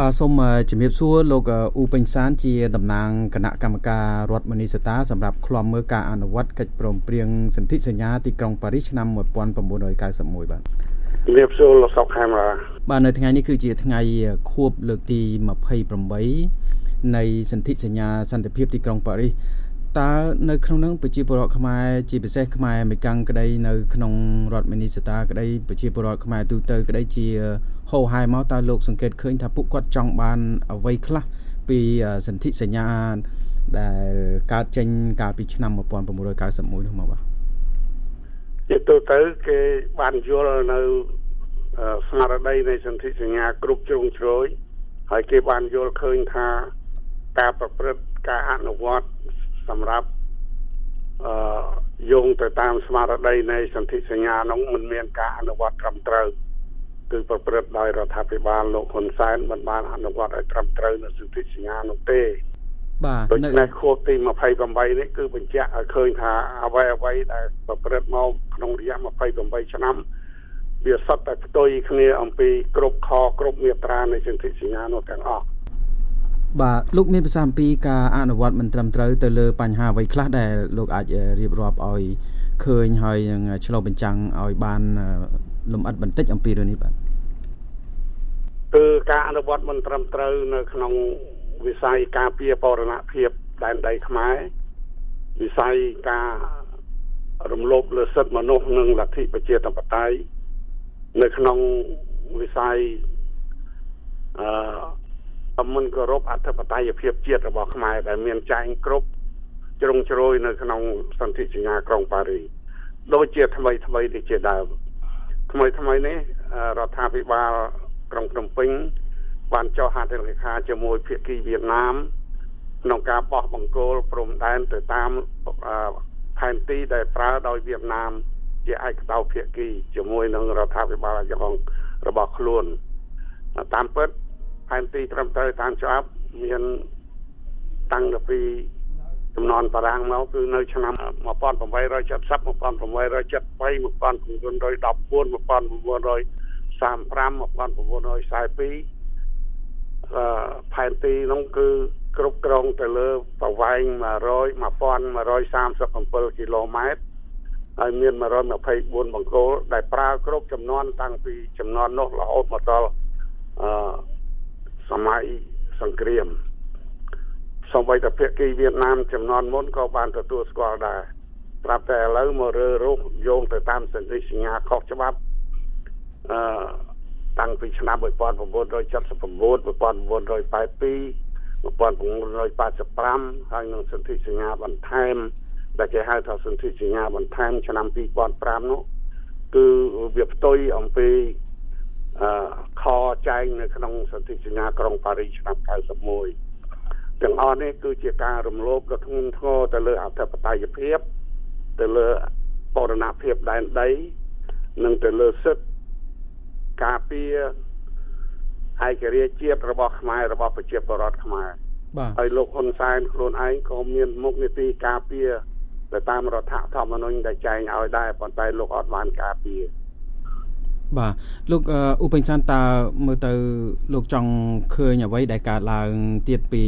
បាទសូមជំរាបសួរលោកអ៊ូពេញសានជាតំណាងគណៈកម្មការរដ្ឋមនីសតាសម្រាប់ឃ្លាំមើលការអនុវត្តកិច្ចព្រមព្រៀងសន្ធិសញ្ញាទីក្រុងប៉ារីសឆ្នាំ1991បាទជំរាបសួរលោកសុកខេមរាបាទនៅថ្ងៃនេះគឺជាថ្ងៃខួបលើកទី28នៃសន្ធិសញ្ញាសន្តិភាពទីក្រុងប៉ារីស តើនៅក្នុងនឹងប្រជាពលរដ្ឋខ្មែរជាពិសេសខ្មែរអមេរិកក្តីនៅក្នុងរដ្ឋមីនីសតាក្តីប្រជាពលរដ្ឋខ្មែរទូទៅក្តីជាហោហែមកតើលោកសង្កេតឃើញថាពួកគាត់ចង់បានអ្វីខ្លះពីសន្ធិសញ្ញាដែលកើតចេញកាលពីឆ្នាំ1991នោះមកបាទជាទូទៅគេបានយល់នៅស្មារតីនៃសន្ធិសញ្ញាគ្រប់ជ្រុងជ្រោយហើយគេបានយល់ឃើញថាការប្រព្រឹត្តការអនុវត្តស ម្រាប់អឺយោងទៅតាមស្មារតីនៃសន្ធិសញ្ញានោះมันមានការអនុវត្តត្រឹមត្រូវគឺប្រព្រឹត្តដោយរដ្ឋាភិបាលលោកហ៊ុនសែនមិនបានអនុវត្តឲ្យត្រឹមត្រូវនៅសន្ធិសញ្ញានោះទេបាទដូច្នេះខួបទី28នេះគឺបញ្ជាក់ឲ្យឃើញថាអ្វីអ្វីដែលប្រព្រឹត្តមកក្នុងរយៈ28ឆ្នាំវាសុទ្ធតែផ្ទុយគ្នាអំពីគ្រប់ខគ្រប់មាត្រានៃសន្ធិសញ្ញានោះទាំងអស់ បាទលោកមានប្រសាសន៍អំពីការអនុវត្តមិនត្រឹមត្រូវទៅលើបញ្ហាអ្វីខ្លះដែលលោកអាចរៀបរាប់ឲ្យឃើញហើយនឹងឆ្លុះបញ្ចាំងឲ្យបានលំអិតបន្តិចអំពីរឿងនេះបាទគឺការអនុវត្តមិនត្រឹមត្រូវនៅក្នុងវិស័យការពារបរណភាពដែនដីខ្មែរវិស័យការរំលោភលើសិទ្ធិមនុស្សនិងលទ្ធិប្រជាធិបតេយ្យនៅក្នុងវិស័យអឺ មិនគោរពអធិបតេយ្យភាពជាតិរបស់ខ្មែរដែលមានចែងគ្រប់ជ្រុងជ្រោយនៅក្នុងសន្ធិសញ្ញាក្រុងប៉ារីដូចជាថ្មីថ្មីនេះជាដើមថ្មីថ្មីនេះរដ្ឋាភិបាលក្រុងភ្នំពេញបានចុះហត្ថលេខាជាមួយភាគីវៀតណាមក្នុងការបោះបង្គោលព្រំដែនទៅតាមផែនទីដែលប្រើដោយវៀតណាម ជាឯកតោភាគីជាមួយនឹងរដ្ឋាភិបាលរបស់របស់ខ្លួនតាមពិត ផែនទីត្រឹមត្រូវតាមច្បាប់មានតាំងពីចំនួនតារាងមកគឺនៅឆ្នាំ1870 1873 1914 1935 1942អឺផែនទីនោះគឺគ្រប់គ្រងទៅលើប្រវែង100 1137គីឡូម៉ែត្រហើយមាន124បង្គោលដែលប្រើគ្រប់ចំនួនតាំងពីចំនួននោះរហូតមកដល់អឺ សម័យសង្គ្រាមសូម្បីតែភាគីវៀតណាមចំនួនមុនក៏បានទទួលស្គាល់ដែរប្រាប់តែឥឡូវមករើរុះយោងទៅតាមសន្ធិសញ្ញាខុសច្បាប់អឺតាំងពីឆ្នាំ1979 1982 1985ហើយនឹងសន្ធិសញ្ញាបន្ថែមដែលគេហៅថាសន្ធិសញ្ញាបន្ថែមឆ្នាំ2005នោះគឺវាផ្ទុយអំពីអឺខ ចែងនៅក្នុងសន្ធិសញ្ញាក្រុងប៉ារីសឆ្នាំ91ទាំងអស់នេះគឺជាការរំលោភដ៏ធ្ងន់ធ្ងរទៅលើអធិបតេយ្យភាពទៅលើបរណភាពដែនដី និងទៅលើសិទ្ធិការពារឯករាជ្យជាតិរបស់ខ្មែររបស់ប្រជាពលរដ្ឋខ្មែរបាទហើយលោកហ៊ុនសែនខ្លួនឯងក៏មានមុខនីតិការពារទៅតាមរដ្ឋធម្មនុញ្ញដែលចែងឲ្យដែរប៉ុន្តែលោកអត់បានការពារ បាទលោកឧបិញសានតើមើលទៅលោកចង់ឃើញអ្វីដែលកើតឡើងទៀតពី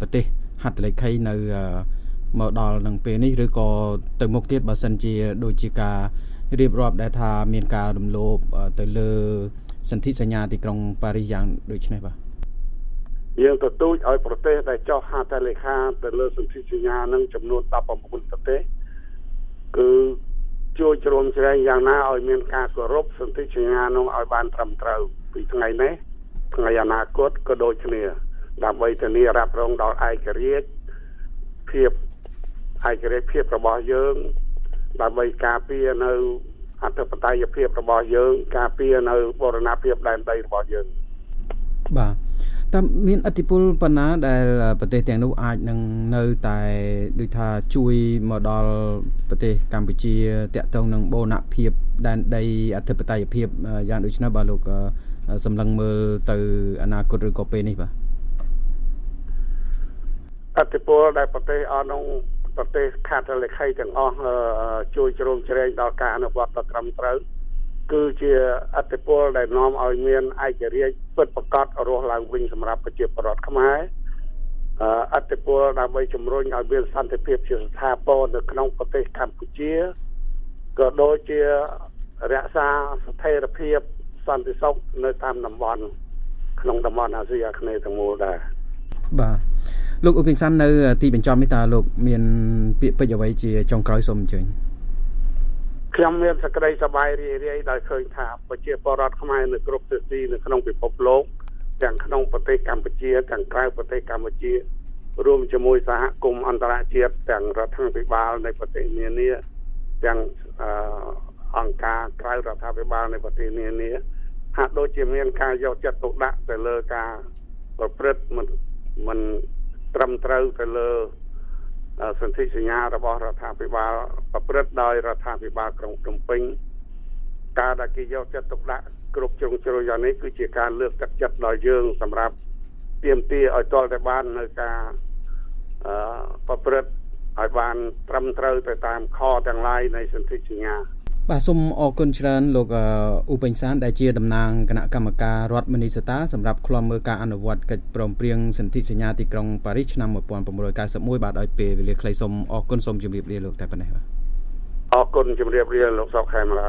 ប្រទេសហត្ថលេខីនៅមកដល់នឹងពេលនេះឬក៏ទៅមុខទៀតបើសិនជាដូចជាការរៀបរាប់ដែលថាមានការរំលោភទៅលើសន្ធិសញ្ញាទីក្រុងប៉ារីសយ៉ាងដូចនេះបាទយើងទទូចឲ្យប្រទេសដែលចុះហត្ថលេខាទៅលើសន្ធិសញ្ញានឹងចំនួន19ប្រទេសគឺ ជួយជ្រោមជ្រែងយ៉ាងណាឲ្យមានការគោរពសន្ធិសញ្ញានោះឲ្យបានត្រឹមត្រូវពីថ្ងៃនេះថ្ងៃអនាគតក៏ដូចគ្នាដើម្បីធានារ៉ាប់រងដល់ឯករាជ្យភាពឯករាជ្យភាពរបស់យើងដើម្បីការពារនៅអធិបតេយ្យភាពរបស់យើង ការពារនៅបរណភាពដែនដីរបស់យើងបាទ តើមានអធិពលប៉ុណ្ណាដែលប្រទេសទាំងនោះអាចនឹងនៅតែដូចថាជួយមកដល់ប្រទេសកម្ពុជាតាក់ទងនឹងបូរណភាពដែនដីអធិបតេយ្យភាពយ៉ាងដូចនេះបាទលោកសម្លឹងមើលទៅអនាគតឬក៏ពេលនេះបាទអធិពលដែលប្រទេសអស់នោះប្រទេសខាតលេខីទាំងអស់ជួយជ្រោមជ្រែងដល់ការអនុវត្តដ៏ត្រឹមត្រូវ គឺជាអតិពលដែលនាំឲ្យមានឯករាជ្យពិតប្រាកដរស់ឡើងវិញសម្រាប់ប្រជាពលរដ្ឋខ្មែរអតិពលដើម្បីជំរុញឲ្យមានសន្តិភាពជាស្ថាពរនៅក្នុងប្រទេសកម្ពុជាក៏ដូចជារក្សាស្ថិរភាពសន្តិសុខនៅតាមតំបន់ក្នុងតំបន់អាស៊ីអាគ្នេយ៍ទាំងមូលដែរបាទលោកអ៊ុពិងសាន់នៅទីបញ្ចប់នេះតើលោកមានពាក្យពេចន៍អ្វីជាចុងក្រោយសូមអញ្ជើញ ខ្ញុំមានសក្តីសប្បាយរីករាយដែលឃើញថាប្រជាពលរដ្ឋខ្មែរនៅគ្រប់ទិសទីនៅក្នុងពិភពលោកទាំងក្នុងប្រទេសកម្ពុជាទាំងក្រៅប្រទេសកម្ពុជារួមជាមួយសហគមន៍អន្តរជាតិទាំងរដ្ឋាភិបាលនៃប្រទេសនានាទាំងអង្គការក្រៅរដ្ឋាភិបាលនៃប្រទេសនានាហាក់ដូចជាមានការយកចិត្តទុកដាក់ទៅលើការប្រព្រឹត្តមិនមិនត្រឹមត្រូវទៅលើ សន្ធិសញ្ញារបស់រដ្ឋាភិបាលប្រព្រឹត្តដោយរដ្ឋាភិបាលក្រុងភ្នំពេញការដែលគេយកចិត្តទុកដាក់គ្រប់ជ្រុងជ្រោយយ៉ាងនេះគឺជាការលើកទឹកចិត្តដល់យើងសម្រាប់ទៀមទាឲ្យតលតែបាននៅការអឺប្រព្រឹត្តឲ្យបានត្រឹមត្រូវទៅតាមខទាំងឡាយនៃសន្ធិសញ្ញា បាទសូមអរគុណច្រើនលោកអ៊ូពេញសានដែលជាតំណាងគណៈកម្មការរដ្ឋមនីសតាសម្រាប់ឃ្លាំមើលការអនុវត្តកិច្ចព្រមព្រៀងសន្ធិសញ្ញាទីក្រុងប៉ារីសឆ្នាំ1991បាទឲ្យពេលវេលាខ្លីសូមអរគុណសូមជម្រាបលាលោកតែប៉ុណ្ណេះបាទអរគុណជម្រាបលាលោកសុកខេមរា